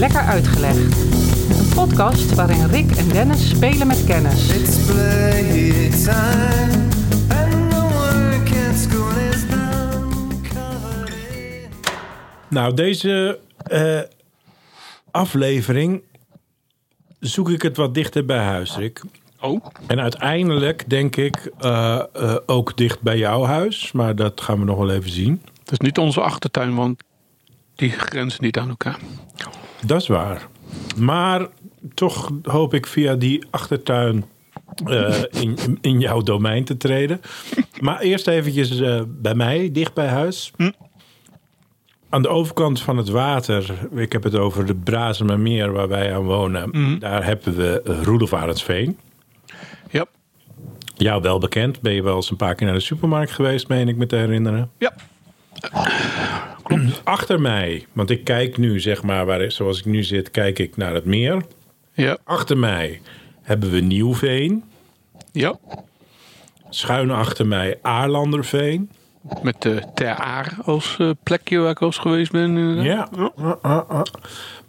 Lekker Uitgelegd. Een podcast waarin Rick en Dennis spelen met kennis. It's playtime, and the work at school is now covered in. Nou, deze eh, aflevering zoek ik het wat dichter bij huis, Rick. Oh, En uiteindelijk denk ik eh, eh, ook dicht bij jouw huis. Maar dat gaan we nog wel even zien. het is niet onze achtertuin, want die grenzen niet aan elkaar. Dat is waar. Maar toch hoop ik via die achtertuin eh, in, in jouw domein te treden. Maar eerst eventjes eh, bij mij, dicht bij huis. Aan de overkant van het water, ik heb het over de Brazemermeer waar wij aan wonen. Daar hebben we Roelof Arendsveen. Ja, Jou wel bekend, ben je wel eens een paar keer naar de supermarkt geweest, meen ik me te herinneren. ja. Achter mij, want ik kijk nu, zeg maar, waar, zoals ik nu zit, kijk ik naar het meer. Ja, Achter mij hebben we Nieuwveen. ja. Schuin achter mij Aarlanderveen. Met de Ter Aar als eh, plekje waar ik al eens geweest ben. Ja.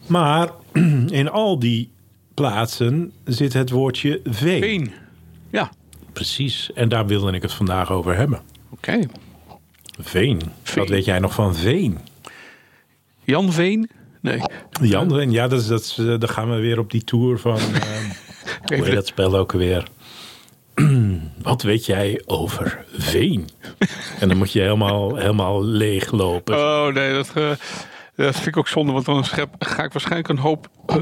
Maar in al die plaatsen zit het woordje veen. Veen. Ja, Precies. En daar wilde ik het vandaag over hebben. oké. Veen. Veen. Wat weet jij nog van veen? Jan Veen? Nee. Jan, Veen, ja, dat is, dat is, eh, dan gaan we weer op die tour van... eh, hoe heet dat spel ook alweer? Wat weet jij over veen? En dan moet je helemaal, helemaal leeg lopen. Oh nee, dat, eh, dat vind ik ook zonde, want dan schep, ga ik waarschijnlijk een hoop...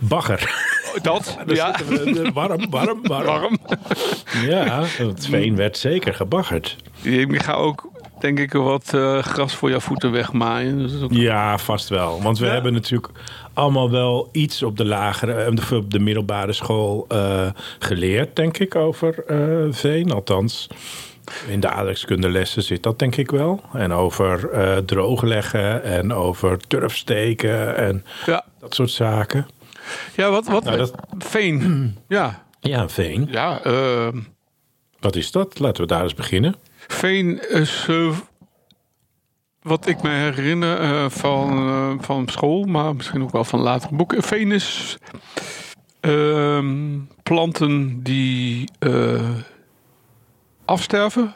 Bagger. dat, Ja. ja, warm, warm, warm. warm. Ja, het veen werd zeker gebaggerd. Ik ga ook, denk ik, wat eh, gras voor jouw voeten wegmaaien. Ook... Ja, vast wel. Want we Ja. hebben natuurlijk allemaal wel iets op de lagere, eh, op de middelbare school eh, geleerd, denk ik, over veen. Althans, in de aardrijkskundelessen zit dat denk ik wel. En over eh droogleggen en over turfsteken en Ja, dat soort zaken. ja wat, wat Nou, dat- Veen. Ja, Ja, veen. ja eh, Wat is dat? Laten we daar eens beginnen. Veen is eh, wat ik me herinner eh, van, eh, van school, maar misschien ook wel van latere boeken. Veen is ehm, planten die afsterven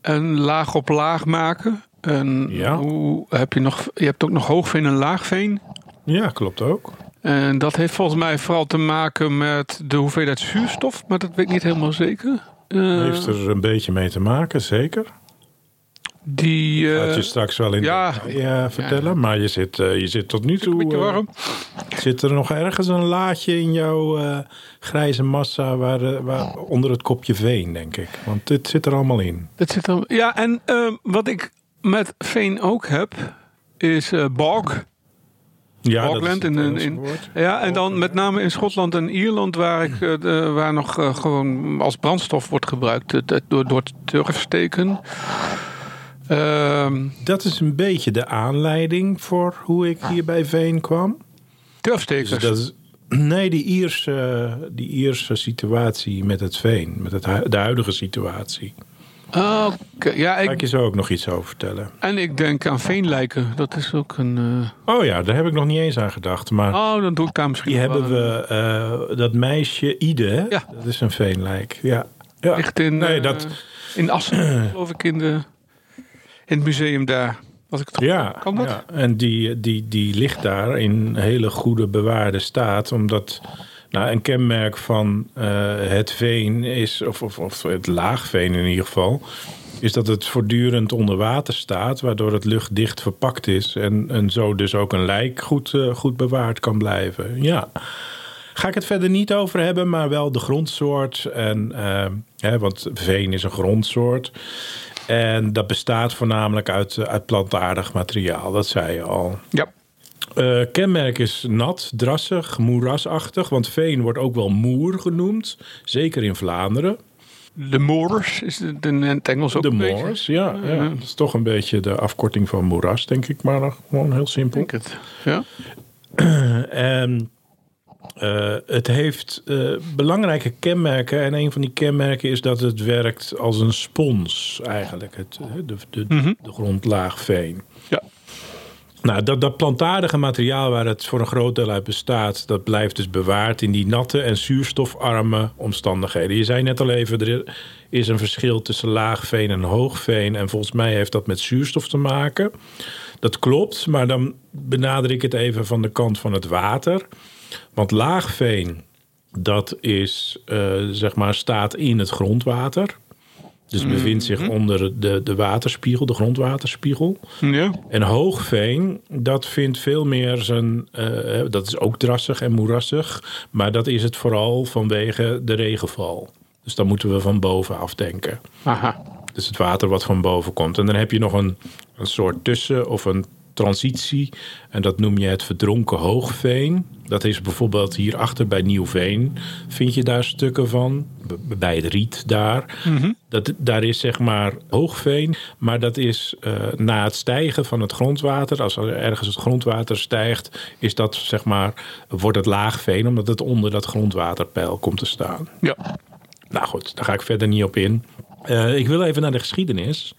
en laag op laag maken. En Ja. hoe heb je nog? Je hebt ook nog hoogveen en laagveen. Ja, klopt ook. En dat heeft volgens mij vooral te maken met de hoeveelheid zuurstof, maar dat weet ik niet helemaal zeker. Eh, Heeft er een beetje mee te maken, zeker. die, Gaat eh, je straks wel in ja. ja, vertellen. Maar je zit, eh, je zit tot nu toe... een beetje warm. Zit er nog ergens een laadje in jouw grijze massa waar, waar, onder het kopje veen, denk ik? Want dit zit er allemaal in. Dat zit er, ja, en eh, wat ik met veen ook heb, is bog. Ja, in, in, in- ja, en dan met name in Schotland en Ierland, waar, ik, eh, waar nog eh, gewoon als brandstof wordt gebruikt door, door turfsteken. Ehm Dat is een beetje de aanleiding voor hoe ik hier bij veen kwam. turfstekers. Dus dat is, nee, die Ierse, die Ierse situatie met het veen. Met het, de huidige situatie. Oké, ja, ik ik, je zo ook nog iets over vertellen. en ik denk aan veenlijken. Dat is ook een. eh, Oh ja, daar heb ik nog niet eens aan gedacht. Maar oh, dan doe ik daar misschien. die hebben we, eh, dat meisje Ide? Ja. dat is een veenlijk. Ja. ja. Ligt in, Nee, eh, dat, in Assen, geloof ik, in, de, in het museum daar. Als ik het Ja, Kan dat? ja. en die, die, die ligt daar in hele goede bewaarde staat. Omdat nou, een kenmerk van eh, het veen is, of, of, of het laagveen in ieder geval, is dat het voortdurend onder water staat, waardoor het luchtdicht verpakt is. En, en zo dus ook een lijk goed, eh, goed bewaard kan blijven. Ja. Ga ik het verder niet over hebben, maar wel de grondsoort. En, eh, hè, want veen is een grondsoort. En dat bestaat voornamelijk uit, uit plantaardig materiaal, dat zei je al. Ja. Eh, kenmerk is nat, drassig, moerasachtig. Want veen wordt ook wel moer genoemd. Zeker in Vlaanderen. De Moors is het in het Engels ook De moors, ja, ja. Dat is toch een beetje de afkorting van moeras, denk ik. Maar nog gewoon heel simpel. Denk het. Ja. En eh, het heeft eh, belangrijke kenmerken. En een van die kenmerken is dat het werkt als een spons, eigenlijk. Het, de, de, Mhm. de grondlaag veen. Nou, dat, dat plantaardige materiaal waar het voor een groot deel uit bestaat, dat blijft dus bewaard in die natte en zuurstofarme omstandigheden. Je zei net al even, er is een verschil tussen laagveen en hoogveen. En volgens mij heeft dat met zuurstof te maken. Dat klopt, maar dan benader ik het even van de kant van het water. Want laagveen, dat is, eh, zeg maar, staat in het grondwater. Dus bevindt zich onder de, de waterspiegel, de grondwaterspiegel. Ja. En hoogveen, dat vindt veel meer zijn. eh, dat is ook drassig en moerassig. Maar dat is het vooral vanwege de regenval. Dus dan moeten we van bovenaf denken. Aha. Dus het water wat van boven komt. En dan heb je nog een, een soort tussen- of een transitie. En dat noem je het verdronken hoogveen. Dat is bijvoorbeeld hierachter bij Nieuwveen. Vind je daar stukken van? B- bij het riet daar. dat, daar is zeg maar hoogveen. Maar dat is eh, na het stijgen van het grondwater. Als er ergens het grondwater stijgt. Is dat zeg maar, wordt het laagveen. Omdat het onder dat grondwaterpeil komt te staan. Ja. Nou goed, daar ga ik verder niet op in. Eh, ik wil even naar de geschiedenis.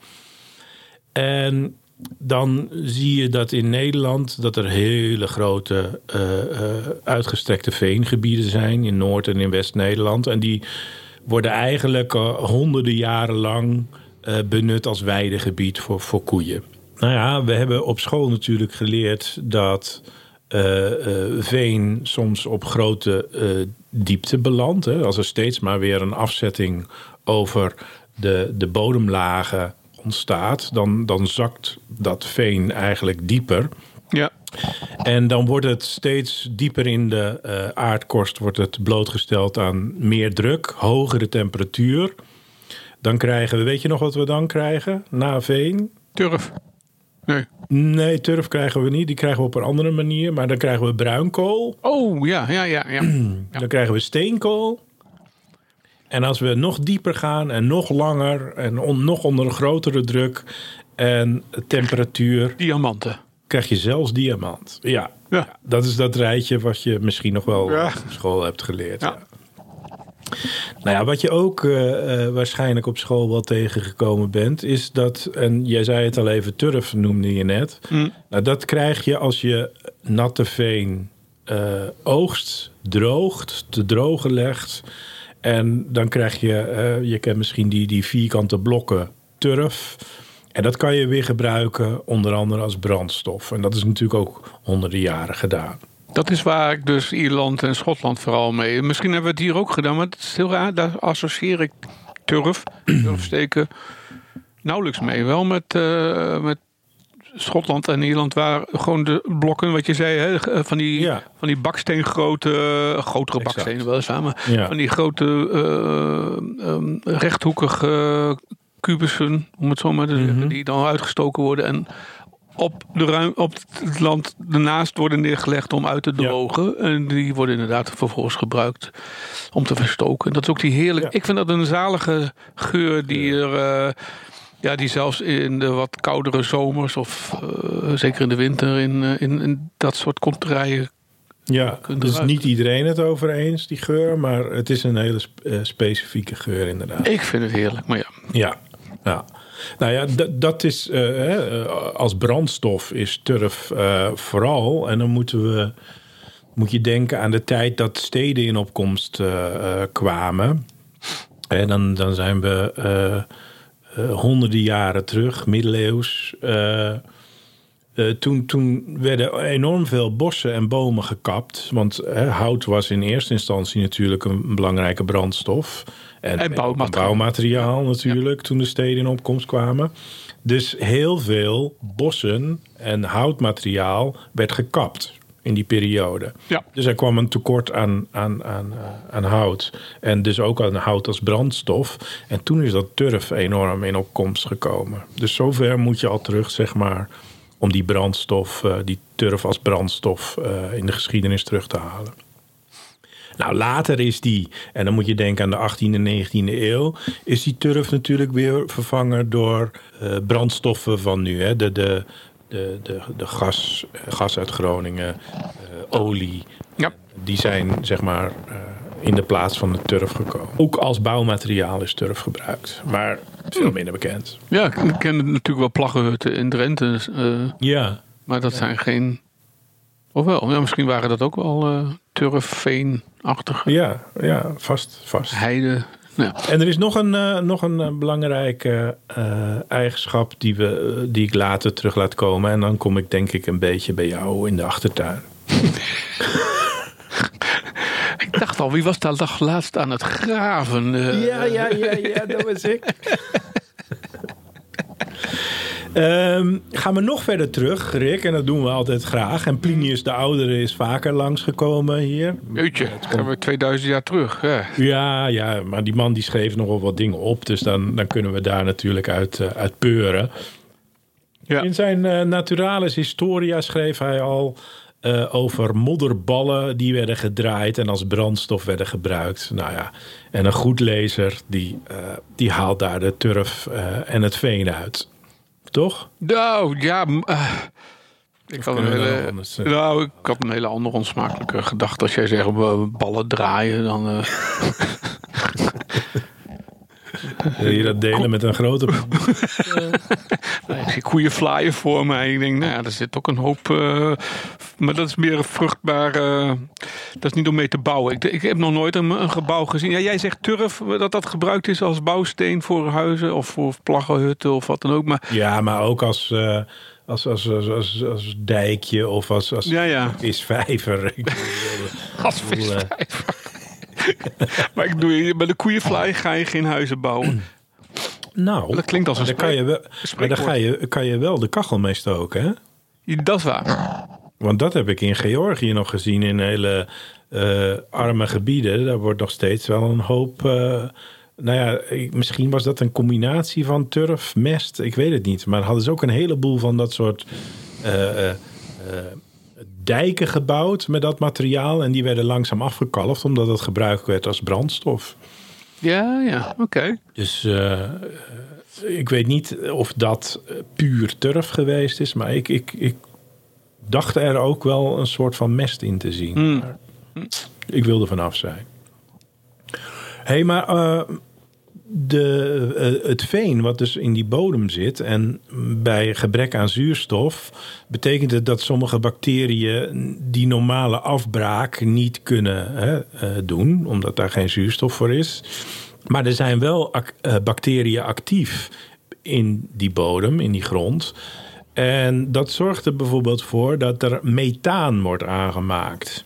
En dan zie je dat in Nederland dat er hele grote eh, eh, uitgestrekte veengebieden zijn in Noord- en in West-Nederland. En die worden eigenlijk eh, honderden jaren lang benut als weidegebied voor, voor koeien. Nou ja, we hebben op school natuurlijk geleerd dat veen soms op grote eh, diepte belandt. Als er steeds maar weer een afzetting over de, de bodemlagen ontstaat, dan, dan zakt dat veen eigenlijk dieper. Ja. En dan wordt het steeds dieper in de eh, aardkorst wordt het blootgesteld aan meer druk, hogere temperatuur. Dan krijgen we, weet je nog wat we dan krijgen na veen? Turf. Nee. Nee, turf krijgen we niet. Die krijgen we op een andere manier. Maar dan krijgen we bruinkool. Oh, ja, ja, ja. ja. Dan krijgen we steenkool. En als we nog dieper gaan en nog langer en on- nog onder een grotere druk en temperatuur, Diamanten. krijg je zelfs diamant. Ja, Ja. dat is dat rijtje wat je misschien nog wel Ja. op school hebt geleerd. Ja. Nou ja, wat je ook eh, eh, waarschijnlijk op school wel tegengekomen bent, is dat, en jij zei het al even, turf noemde je net. Nou, dat krijg je als je natte veen eh, oogst, droogt, te drogen legt. En dan krijg je, eh, je kent misschien die, die vierkante blokken turf. En dat kan je weer gebruiken, onder andere als brandstof. En dat is natuurlijk ook honderden jaren gedaan. Dat is waar ik dus Ierland en Schotland vooral mee. Misschien hebben we het hier ook gedaan, maar het is heel raar. Daar associeer ik turf, turfsteken, nauwelijks mee. Wel met, eh, met Schotland en Ierland, waar gewoon de blokken, wat je zei, hè, van die, Ja. van die baksteengrote, eh, grotere Exact. bakstenen weliswaar, maar Ja. van die grote eh, ehm, rechthoekige kubussen, om het zo maar te Mhm. zeggen, die dan uitgestoken worden en op, de ruim, op het land ernaast worden neergelegd om uit te Ja. drogen. En die worden inderdaad vervolgens gebruikt om te verstoken. Dat is ook die heerlijk. Ik vind dat een zalige geur die er. eh, ja, die zelfs in de wat koudere zomers of eh, zeker in de winter in, eh, in, in dat soort konterijen. Ja, dus niet iedereen het over eens, die geur. Maar het is een hele sp- eh, specifieke geur inderdaad. Ik vind het heerlijk, maar ja. Ja, ja. Nou ja, dat is hè, als brandstof is turf vooral. En dan moeten we, moet je denken aan de tijd dat steden in opkomst kwamen. En dan, dan zijn we honderden jaren terug, middeleeuws. eh, eh, toen, toen werden enorm veel bossen en bomen gekapt. Want hè, hout was in eerste instantie natuurlijk een, belangrijke brandstof. En, bouwmateriaal natuurlijk, toen de steden in opkomst kwamen. Dus heel veel bossen en houtmateriaal werd gekapt in die periode. Ja. Dus er kwam een tekort aan, aan, aan, eh, aan hout. En dus ook aan hout als brandstof. En toen is dat turf enorm in opkomst gekomen. Dus zover moet je al terug, zeg maar, om die brandstof, eh, die turf als brandstof eh, in de geschiedenis terug te halen. Nou, later is die, en dan moet je denken aan de 18e en 19e eeuw, is die turf natuurlijk weer vervangen door brandstoffen van nu. Hè? De, de, de, de, de gas, gas uit Groningen, eh, olie. Ja. Die zijn zeg maar eh, in de plaats van de turf gekomen. Ook als bouwmateriaal is turf gebruikt, maar veel minder bekend. Ja, ik ken natuurlijk wel plaggenhutten in Drenthe. eh, Ja, Maar dat zijn geen... Of wel? Ja, misschien waren dat ook wel eh turfveenachtige Ja, ja vast, vast. heide. Ja. En er is nog een, eh, nog een eh, belangrijke eh, eigenschap die, we, die ik later terug laat komen. En dan kom ik denk ik een beetje bij jou in de achtertuin. Ik dacht al, wie was daar dag laatst aan het graven? Ja, ja, ja, ja, dat was ik. Ehm, gaan we nog verder terug, Rick, en dat doen we altijd graag. En Plinius de Oudere is vaker langsgekomen hier. Jeetje, gaan we 2000 jaar terug. Ja. Ja, ja, maar die man die schreef nogal wat dingen op. Dus dan, dan kunnen we daar natuurlijk uit, eh, uit peuren. Ja. In zijn eh, Naturalis Historia schreef hij al eh, over modderballen die werden gedraaid en als brandstof werden gebruikt. Nou ja, en een goed lezer die, die haalt daar de turf en het veen uit. Toch? Nou, ja. eh, ik had, een hele, anders, eh? nou, ik had een hele andere onsmakelijke gedachte. Als jij zegt eh, ballen draaien, dan. eh, Wil je dat delen met een grote... ik zie koeien flyen voor mij. Ik denk, nou ja, er zit ook een hoop. eh, maar dat is meer een vruchtbaar. eh, dat is niet om mee te bouwen. Ik, ik heb nog nooit een, een gebouw gezien. Ja, jij zegt turf, dat dat gebruikt is als bouwsteen voor huizen of voor plaggenhutten of wat dan ook. Maar Ja, maar ook als, eh, als, als, als, als, als dijkje of als, als ja, ja. visvijver. Bedoel, Als eh, visvijver. maar ik doe, bij de koeienfly ga je geen huizen bouwen. Nou, Dat klinkt als een daar kan je wel, maar daar ga je, kan je wel de kachel mee stoken, hè? Dat is waar. Want dat heb ik in Georgië nog gezien in hele eh, arme gebieden. Daar wordt nog steeds wel een hoop. eh, nou ja, misschien was dat een combinatie van turf, mest, ik weet het niet. Maar hadden ze ook een heleboel van dat soort eh, dijken gebouwd met dat materiaal. En die werden langzaam afgekalfd omdat het gebruikt werd als brandstof. Ja, ja, oké. Dus ik weet niet of dat puur turf geweest is, maar ik, ik, ik dacht er ook wel een soort van mest in te zien. Hmm. Ik wilde vanaf zijn. Hé, hey, maar eh, de, eh, het veen wat dus in die bodem zit en bij gebrek aan zuurstof betekent het dat sommige bacteriën die normale afbraak niet kunnen hè, eh, doen, omdat daar geen zuurstof voor is. Maar er zijn wel ac- bacteriën actief in die bodem, in die grond. En dat zorgt er bijvoorbeeld voor dat er methaan wordt aangemaakt.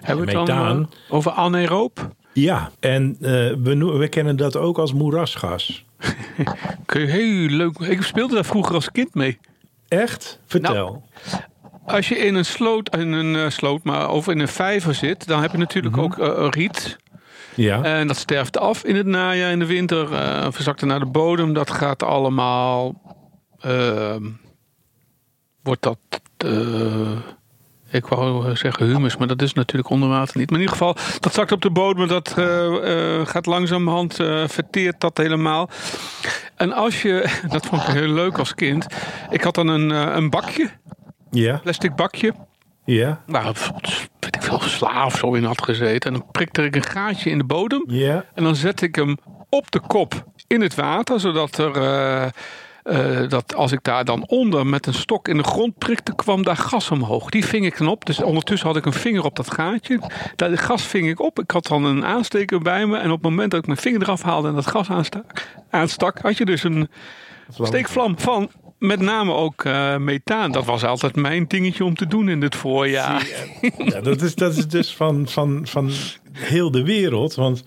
Hebben we het dan Methaan. eh, over anaeroop? Ja, en eh, we, kennen dat ook als moerasgas. Kun je heel leuk. Ik speelde daar vroeger als kind mee. Echt? Vertel. Als je in een sloot, in een eh, sloot, maar of in een vijver zit, dan heb je natuurlijk ook eh, riet. ja. En dat sterft af in het najaar, in de winter, verzakt er naar de bodem. Dat gaat allemaal. Wordt dat. eh, ik wou zeggen humus, maar dat is natuurlijk onder water niet. Maar in ieder geval, dat zakt op de bodem. Dat eh, eh, gaat langzamerhand, eh verteert dat helemaal. En als je, dat vond ik heel leuk als kind. Ik had dan een, een bakje, ja. plastic bakje. Ja. Waar weet ik veel, sla of zo in had gezeten. En dan prikte ik een gaatje in de bodem. Ja. En dan zet ik hem op de kop in het water, zodat er. Eh, dat als ik daar dan onder met een stok in de grond prikte, kwam daar gas omhoog. Die ving ik dan op. Dus ondertussen had ik een vinger op dat gaatje. Dat gas ving ik op. Ik had dan een aansteker bij me. En op het moment dat ik mijn vinger eraf haalde en dat gas aanstak, aanstak had je dus een steekvlam van met name ook eh, methaan. Dat was altijd mijn dingetje om te doen in het voorjaar. Ja, dat, is, dat is dus van, van, van heel de wereld. Want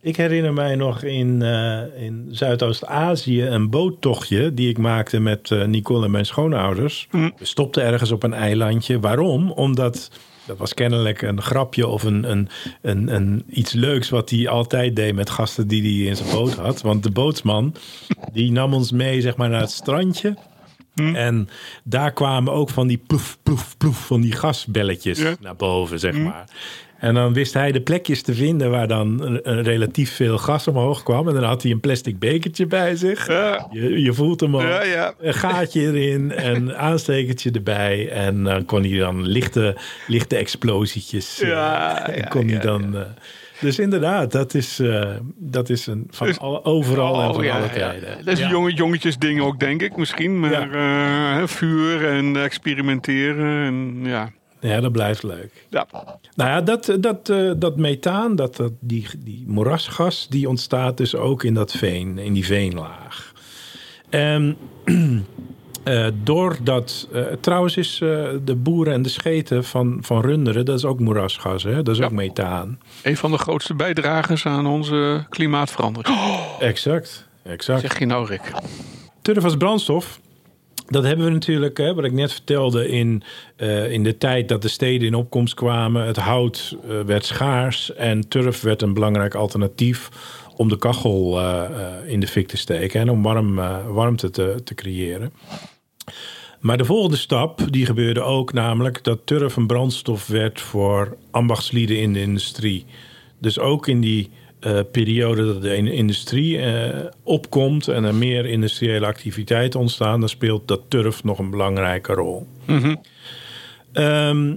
ik herinner mij nog in, eh, in Zuidoost-Azië een boottochtje die ik maakte met eh, Nicole en mijn schoonouders. We stopten ergens op een eilandje. Waarom? Omdat dat was kennelijk een grapje of een, een, een, een iets leuks wat hij altijd deed met gasten die hij in zijn boot had. Want de bootsman die nam ons mee zeg maar, naar het strandje. En daar kwamen ook van die ploef, ploef, ploef van die gasbelletjes naar boven, zeg maar. En dan wist hij de plekjes te vinden waar dan relatief veel gas omhoog kwam. En dan had hij een plastic bekertje bij zich. Ja. Je, je voelt hem al. Ja, ja. Een gaatje erin en aanstekertje erbij. En dan kon hij dan lichte, lichte explosietjes. eh, Ja, en ja, kon hij ja, dan. Dus inderdaad, dat is, eh, dat is een, van Dus- alle, overal en Oh, van ja, alle ja. tijden. Dat is een jonge, jongetjes ding ook, denk ik misschien. Maar eh, vuur en experimenteren. En, ja. Ja, dat blijft leuk. Ja. Nou ja, dat, dat, eh, dat methaan, dat, dat, die, die moerasgas, die ontstaat dus ook in dat veen, in die veenlaag. En eh, doordat, eh, trouwens is eh, de boeren en de scheten van, van runderen, dat is ook moerasgas, hè? dat is Ja. ook methaan. Een van de grootste bijdragers aan onze klimaatverandering. Exact, exact. Zeg je nou, Rick? Turf als brandstof, dat hebben we natuurlijk, hè, wat ik net vertelde, in, in de tijd dat de steden in opkomst kwamen. Het hout werd schaars en turf werd een belangrijk alternatief om de kachel in de fik te steken en om warm, warmte te, te creëren. Maar de volgende stap, die gebeurde ook, namelijk dat turf een brandstof werd voor ambachtslieden in de industrie. Dus ook in die eh, periode dat de in- industrie eh, opkomt en er meer industriële activiteiten ontstaan, dan speelt dat turf nog een belangrijke rol. Ehm,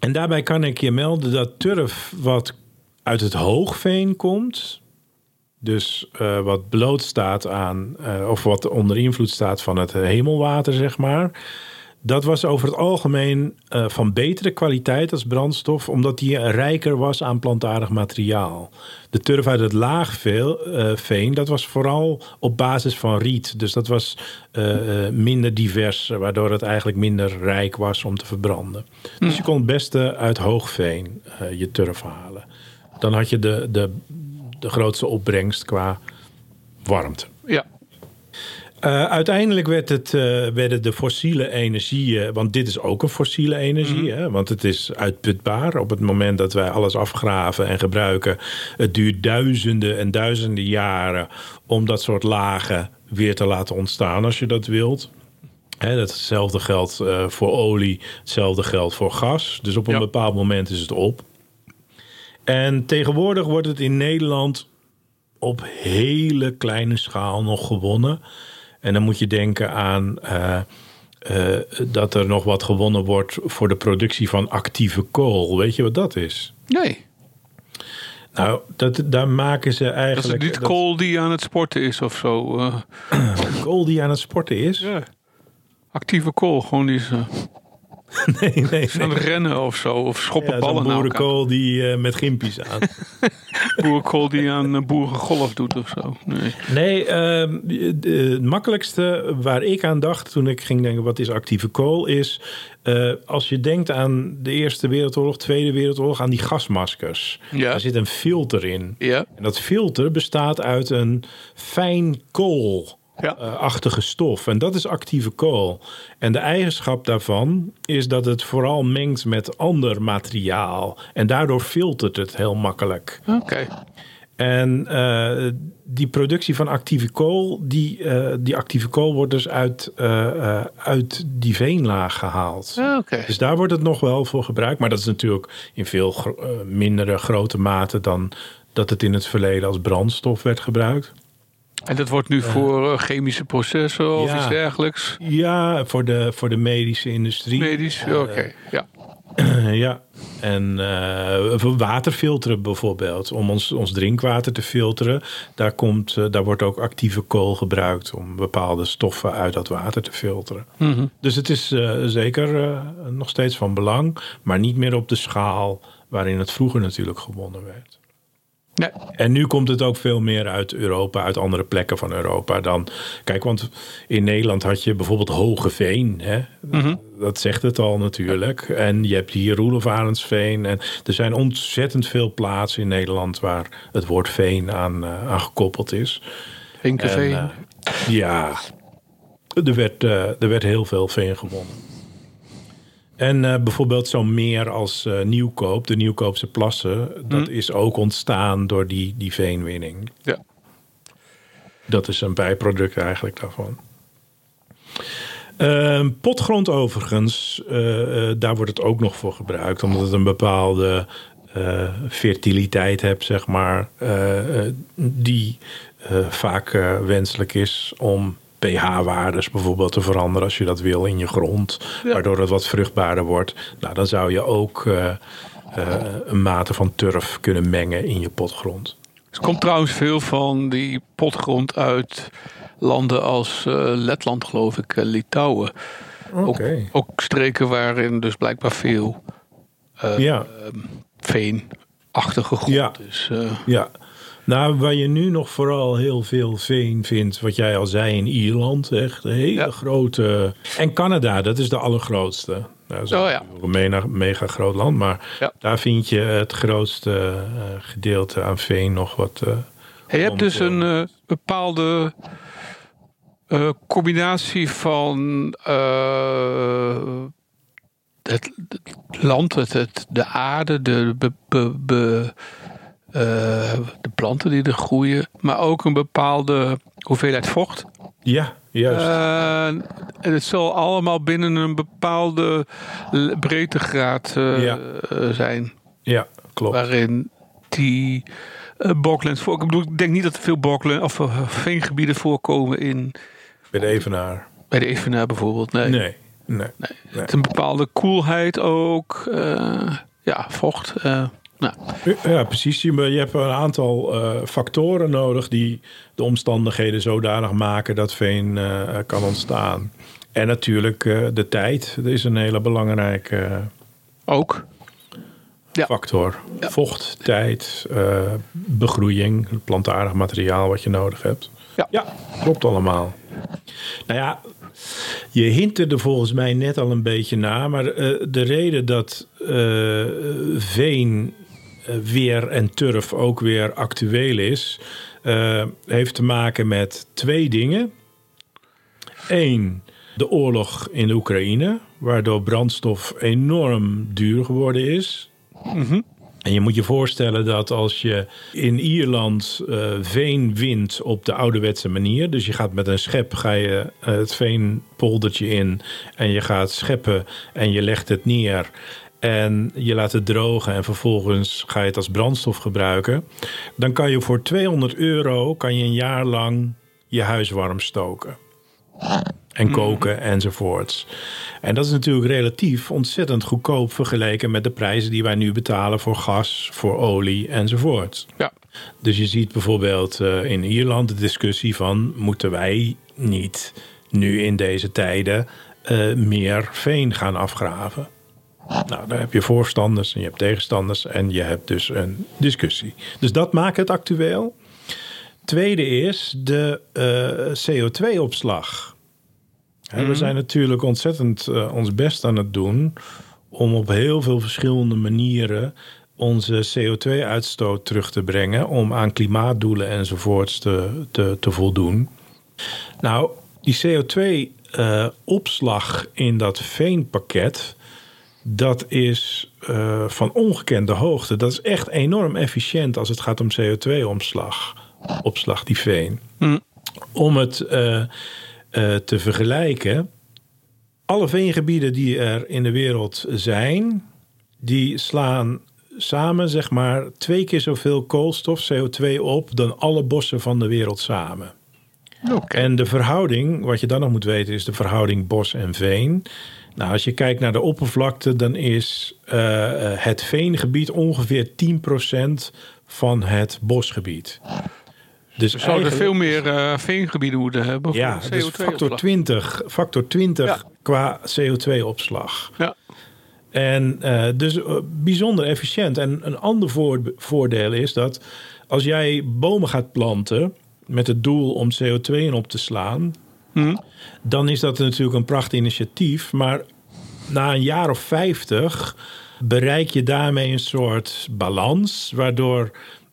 en daarbij kan ik je melden dat turf wat uit het hoogveen komt, dus eh, wat bloot staat aan, eh, of wat onder invloed staat van het hemelwater, zeg maar. Dat was over het algemeen eh, van betere kwaliteit als brandstof, omdat die rijker was aan plantaardig materiaal. De turf uit het laagveen, dat was vooral op basis van riet. Dus dat was minder divers, waardoor het eigenlijk minder rijk was om te verbranden. Dus je kon het beste uit hoogveen je turf halen. Dan had je de, de, de grootste opbrengst qua warmte. Ja. Uh, uiteindelijk werd het, uh, werden de fossiele energieën, want dit is ook een fossiele energie, mm -hmm. hè, want het is uitputbaar. Op het moment dat wij alles afgraven en gebruiken, het duurt duizenden en duizenden jaren om dat soort lagen weer te laten ontstaan als je dat wilt. Hè, hetzelfde geldt uh, voor olie, hetzelfde geldt voor gas. Dus op een ja. bepaald moment is het op. En tegenwoordig wordt het in Nederland op hele kleine schaal nog gewonnen. En dan moet je denken aan uh, uh, dat er nog wat gewonnen wordt voor de productie van actieve kool. Weet je wat dat is? Nee. Nou, dat, daar maken ze eigenlijk. Dat is niet dat, kool die aan het sporten is of zo. Uh. kool die aan het sporten is? Ja. Actieve kool, gewoon die is. nee, nee, nee. Aan het rennen of zo. Of schoppen ja, ballen naar boerenkool die uh, met gimpies aan. boerenkool die aan uh, boerengolf doet of zo. Nee, nee uh, het makkelijkste waar ik aan dacht toen ik ging denken wat is actieve kool is... Als je denkt aan de Eerste Wereldoorlog, Tweede Wereldoorlog, aan die gasmaskers. Ja. Daar zit een filter in. Ja. En dat filter bestaat uit een fijn kool ja. uh, achtige stof. En dat is actieve kool. En de eigenschap daarvan is dat het vooral mengt met ander materiaal. En daardoor filtert het heel makkelijk. Oké. Okay. En uh, die productie van actieve kool, die, uh, die actieve kool wordt dus uit, uh, uit die veenlaag gehaald. Okay. Dus daar wordt het nog wel voor gebruikt. Maar dat is natuurlijk in veel gro mindere grote mate dan dat het in het verleden als brandstof werd gebruikt. En dat wordt nu voor chemische processen of ja, iets dergelijks? Ja, voor de, voor de medische industrie. Medisch, oké, okay. ja. ja, en uh, voor waterfilteren bijvoorbeeld. Om ons, ons drinkwater te filteren. Daar, komt, uh, daar wordt ook actieve kool gebruikt om bepaalde stoffen uit dat water te filteren. Mm -hmm. Dus het is uh, zeker nog steeds van belang. Maar niet meer op de schaal waarin het vroeger natuurlijk gewonnen werd. Nee. En nu komt het ook veel meer uit Europa, uit andere plekken van Europa dan. Kijk, want in Nederland had je bijvoorbeeld Hogeveen. Hè? Mm -hmm. Dat zegt het al natuurlijk. En je hebt hier Roelof Arendsveen. En er zijn ontzettend veel plaatsen in Nederland waar het woord veen aan, uh, aan gekoppeld is. Vinkeveen. Uh, ja, er werd, uh, er werd heel veel veen gewonnen. En uh, bijvoorbeeld zo'n meer als uh, Nieuwkoop, de Nieuwkoopse plassen, dat mm. is ook ontstaan door die, die veenwinning. Ja. Dat is een bijproduct eigenlijk daarvan. Uh, potgrond overigens, uh, daar wordt het ook nog voor gebruikt, omdat het een bepaalde fertiliteit hebt, zeg maar, die vaak wenselijk is om pH-waardes bijvoorbeeld te veranderen als je dat wil in je grond. Ja. Waardoor het wat vruchtbaarder wordt. Nou, dan zou je ook uh, eh, een mate van turf kunnen mengen in je potgrond. Er komt trouwens veel van die potgrond uit landen als eh, Letland, geloof ik, eh, Litouwen. Oké. Ook, ook streken waarin dus blijkbaar veel Ja, veenachtige grond Ja. is. eh. ja. Nou, waar je nu nog vooral heel veel veen vindt, wat jij al zei in Ierland, echt een hele Ja. grote. En Canada, dat is de allergrootste. Nou, dat is Oh, ja. een mega, mega groot land, maar Ja. daar vind je het grootste eh, gedeelte aan veen nog wat. eh, je hebt dus een eh, bepaalde combinatie van het, land, het, het, de aarde, de, be- be- be- de planten die er groeien, maar ook een bepaalde hoeveelheid vocht. Ja, juist. Eh, en het zal allemaal binnen een bepaalde breedtegraad Ja. eh, zijn ja, klopt. waarin die uh, boklands voor. Ik bedoel, ik denk niet dat er veel bokland of veengebieden voorkomen in Bij de Evenaar. bij de Evenaar bijvoorbeeld. Nee. Nee, nee. Het is een bepaalde koelheid ook. ja, vocht. eh, nou, Ja, precies. Je, je hebt een aantal eh, factoren nodig die de omstandigheden zodanig maken dat veen eh, kan ontstaan. En natuurlijk eh, de tijd. Dat is een hele belangrijke ook. Ja. factor. Vocht, tijd, begroeiing, plantaardig materiaal wat je nodig hebt. Ja. klopt allemaal. Nou ja, je hint er volgens mij net al een beetje na, maar de reden dat veen, weer en turf ook weer actueel is, eh, heeft te maken met twee dingen. Eén, de oorlog in de Oekraïne, waardoor brandstof enorm duur geworden is. En je moet je voorstellen dat als je in Ierland eh, veen wint op de ouderwetse manier, dus je gaat met een schep ga je eh, het veenpoldertje in en je gaat scheppen en je legt het neer en je laat het drogen en vervolgens ga je het als brandstof gebruiken, dan kan je voor 200 euro kan je een jaar lang je huis warm stoken. En koken enzovoorts. En dat is natuurlijk relatief ontzettend goedkoop vergeleken met de prijzen die wij nu betalen voor gas, voor olie enzovoort. Ja. Dus je ziet bijvoorbeeld eh, in Ierland de discussie van moeten wij niet nu in deze tijden eh, meer veen gaan afgraven. Nou, daar heb je voorstanders en je hebt tegenstanders en je hebt dus een discussie. Dus dat maakt het actueel. Tweede is de eh, CO2-opslag. We zijn natuurlijk ontzettend eh, ons best aan het doen om op heel veel verschillende manieren onze CO2-uitstoot terug te brengen om aan klimaatdoelen enzovoorts te, te, te voldoen. Nou, die CO2-opslag in dat veenpakket, dat is eh, van ongekende hoogte. Dat is echt enorm efficiënt als het gaat om CO2-opslag, opslag die veen. Om het eh, eh, te vergelijken, alle veengebieden die er in de wereld zijn, die slaan samen zeg maar twee keer zoveel koolstof, CO2 op dan alle bossen van de wereld samen. En de verhouding, wat je dan nog moet weten, is de verhouding bos en veen. Nou, als je kijkt naar de oppervlakte, dan is eh, het veengebied ongeveer 10% van het bosgebied. Dus We zouden eigenlijk- veel meer eh, veengebieden moeten hebben. voor ja, de dus factor CO2-opslag. 20, factor 20 Ja. qua CO2-opslag. Ja. En eh, dus bijzonder efficiënt. En een ander voor, voordeel is dat als jij bomen gaat planten met het doel om CO2 in op te slaan, dan is dat natuurlijk een prachtig initiatief. Maar na een jaar of 50 bereik je daarmee een soort balans, waardoor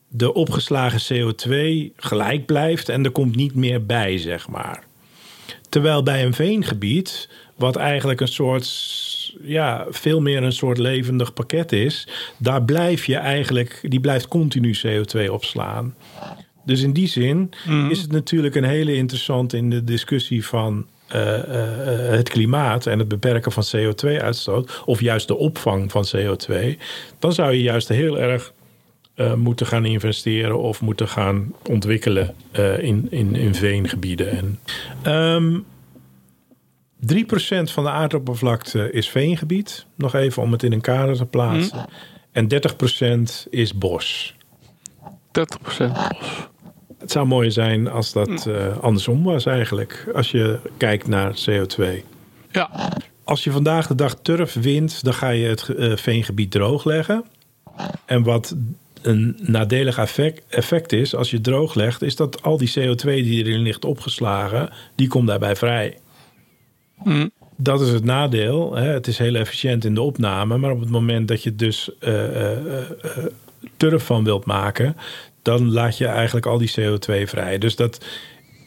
de opgeslagen CO2 gelijk blijft en er komt niet meer bij, zeg maar. Terwijl bij een veengebied, wat eigenlijk een soort, ja, veel meer een soort levendig pakket is, daar blijf je eigenlijk, die blijft continu CO2 opslaan. Dus in die zin is het natuurlijk een hele interessant in de discussie van eh, eh, het klimaat en het beperken van CO2-uitstoot, of juist de opvang van CO2. Dan zou je juist heel erg eh, moeten gaan investeren of moeten gaan ontwikkelen eh, in, in, in veengebieden. En, ehm 3% van de aardoppervlakte is veengebied. Nog even om het in een kader te plaatsen. En 30% is bos. 30% bos. Het zou mooi zijn als dat eh, andersom was eigenlijk. Als je kijkt naar CO2. Ja, Als je vandaag de dag turf wint, dan ga je het eh, veengebied droogleggen. En wat een nadelig effect, effect is als je het drooglegt, is dat al die CO2 die erin ligt opgeslagen, die komt daarbij vrij. Mm. Dat is het nadeel. Hè. Het is heel efficiënt in de opname, maar op het moment dat je dus eh, turf van wilt maken, dan laat je eigenlijk al die CO2 vrij. Dus dat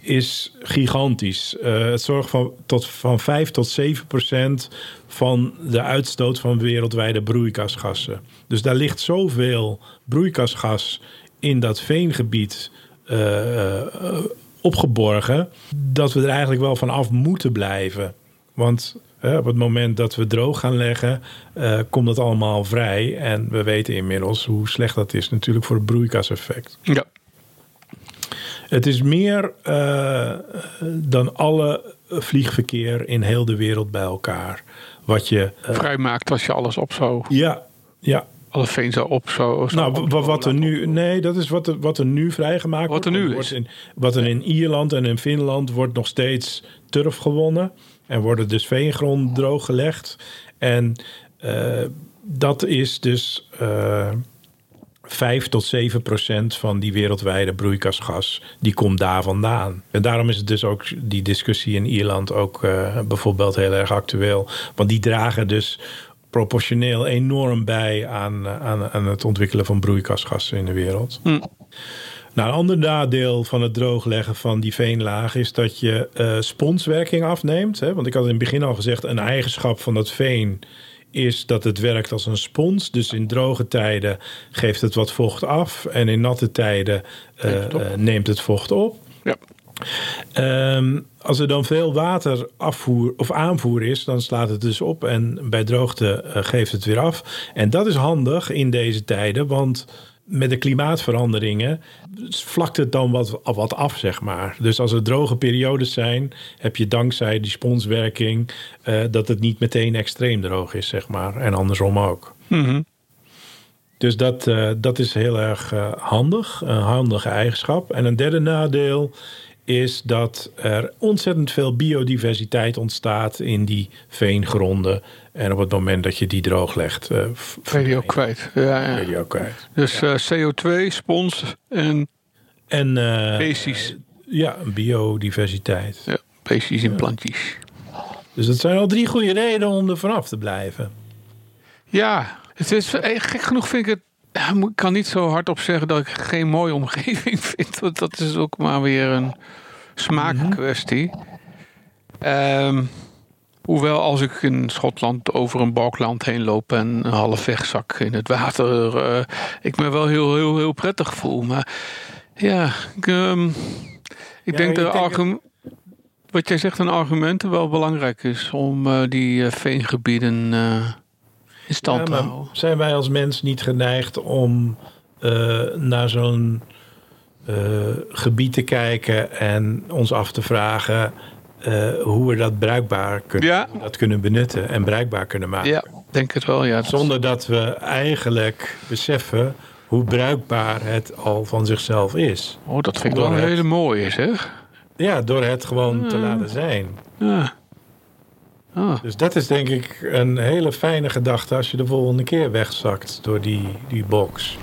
is gigantisch. Eh, het zorgt van, tot, van 5 tot 7 procent van de uitstoot van wereldwijde broeikasgassen. Dus daar ligt zoveel broeikasgas in dat veengebied eh, eh, opgeborgen, dat we er eigenlijk wel van af moeten blijven. Want op het moment dat we droog gaan leggen, eh, komt dat allemaal vrij. En we weten inmiddels hoe slecht dat is natuurlijk voor het broeikaseffect. ja. Het is meer eh, dan alle vliegverkeer in heel de wereld bij elkaar. Wat je. eh, vrijmaakt als je alles op zou, ja, ja. alle veen zou op zou Nou, op- wat er nu. Nee, dat is wat er, wat er nu vrijgemaakt Wat er wordt. nu wordt is. In, wat er in Ierland en in Finland wordt nog steeds turf gewonnen. En worden dus veengrond drooggelegd. En eh, dat is dus. eh 5 tot 7 procent van die wereldwijde broeikasgas, die komt daar vandaan. En daarom is het dus ook die discussie in Ierland ook eh, bijvoorbeeld heel erg actueel. Want die dragen dus proportioneel enorm bij aan, aan, aan het ontwikkelen van broeikasgassen in de wereld. Hm. Nou, een ander nadeel van het droogleggen van die veenlaag is dat je eh, sponswerking afneemt. Hè? Want ik had in het begin al gezegd, een eigenschap van dat veen is dat het werkt als een spons. Dus in droge tijden geeft het wat vocht af en in natte tijden eh, Neemt het op. eh, neemt het vocht op. Ja. Ehm, als er dan veel water afvoer of aanvoer is, dan slaat het dus op en bij droogte geeft het weer af. En dat is handig in deze tijden, want met de klimaatveranderingen vlakt het dan wat, wat af, zeg maar. Dus als er droge periodes zijn, heb je dankzij die sponswerking eh, dat het niet meteen extreem droog is, zeg maar. En andersom ook. Mhm. Dus dat, eh, dat is heel erg eh, handig, een handige eigenschap. En een derde nadeel is dat er ontzettend veel biodiversiteit ontstaat in die veengronden. En op het moment dat je die drooglegt, eh v- Ben je ook kwijt. Ja, ja. je die ook kwijt. Dus eh, CO2, spons en En eh, Species. ja, biodiversiteit. ja, beestjes en plantjes. Dus dat zijn al drie goede redenen om er vanaf te blijven. Ja, het is eh, gek genoeg vind ik het. Ik kan niet zo hardop zeggen dat ik geen mooie omgeving vind. Want dat is ook maar weer een smaakkwestie. Ehm, hoewel als ik in Schotland over een balkland heen loop en een half wegzak in het water, eh, ik me wel heel, heel, heel prettig voel. Maar ja, ik, ehm, ik Ja, denk dat argum- wat jij zegt, een argument wel belangrijk is om eh, die eh, veengebieden in stand Ja, te maar houden. zijn wij als mens niet geneigd om eh, naar zo'n eh, gebied te kijken en ons af te vragen eh, hoe we dat bruikbaar kunnen, Ja. dat kunnen benutten en bruikbaar kunnen maken? Ja, denk het wel. Ja, Dat- Zonder dat we eigenlijk beseffen hoe bruikbaar het al van zichzelf is. Oh, dat vind ik wel een hele mooie, zeg. Ja, door het gewoon te laten zijn. Ja. Ah, Dus dat is denk ik een hele fijne gedachte als je de volgende keer wegzakt door die, die box.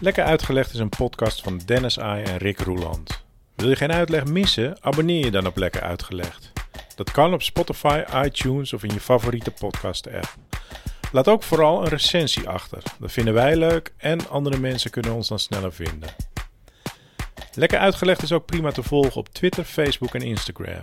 Lekker uitgelegd is een podcast van Dennis Ai en Rick Roeland. Wil je geen uitleg missen? Abonneer je dan op Lekker Uitgelegd. Dat kan op Spotify, iTunes of in je favoriete podcast app. Laat ook vooral een recensie achter. Dat vinden wij leuk en andere mensen kunnen ons dan sneller vinden. Lekker Uitgelegd is ook prima te volgen op Twitter, Facebook en Instagram.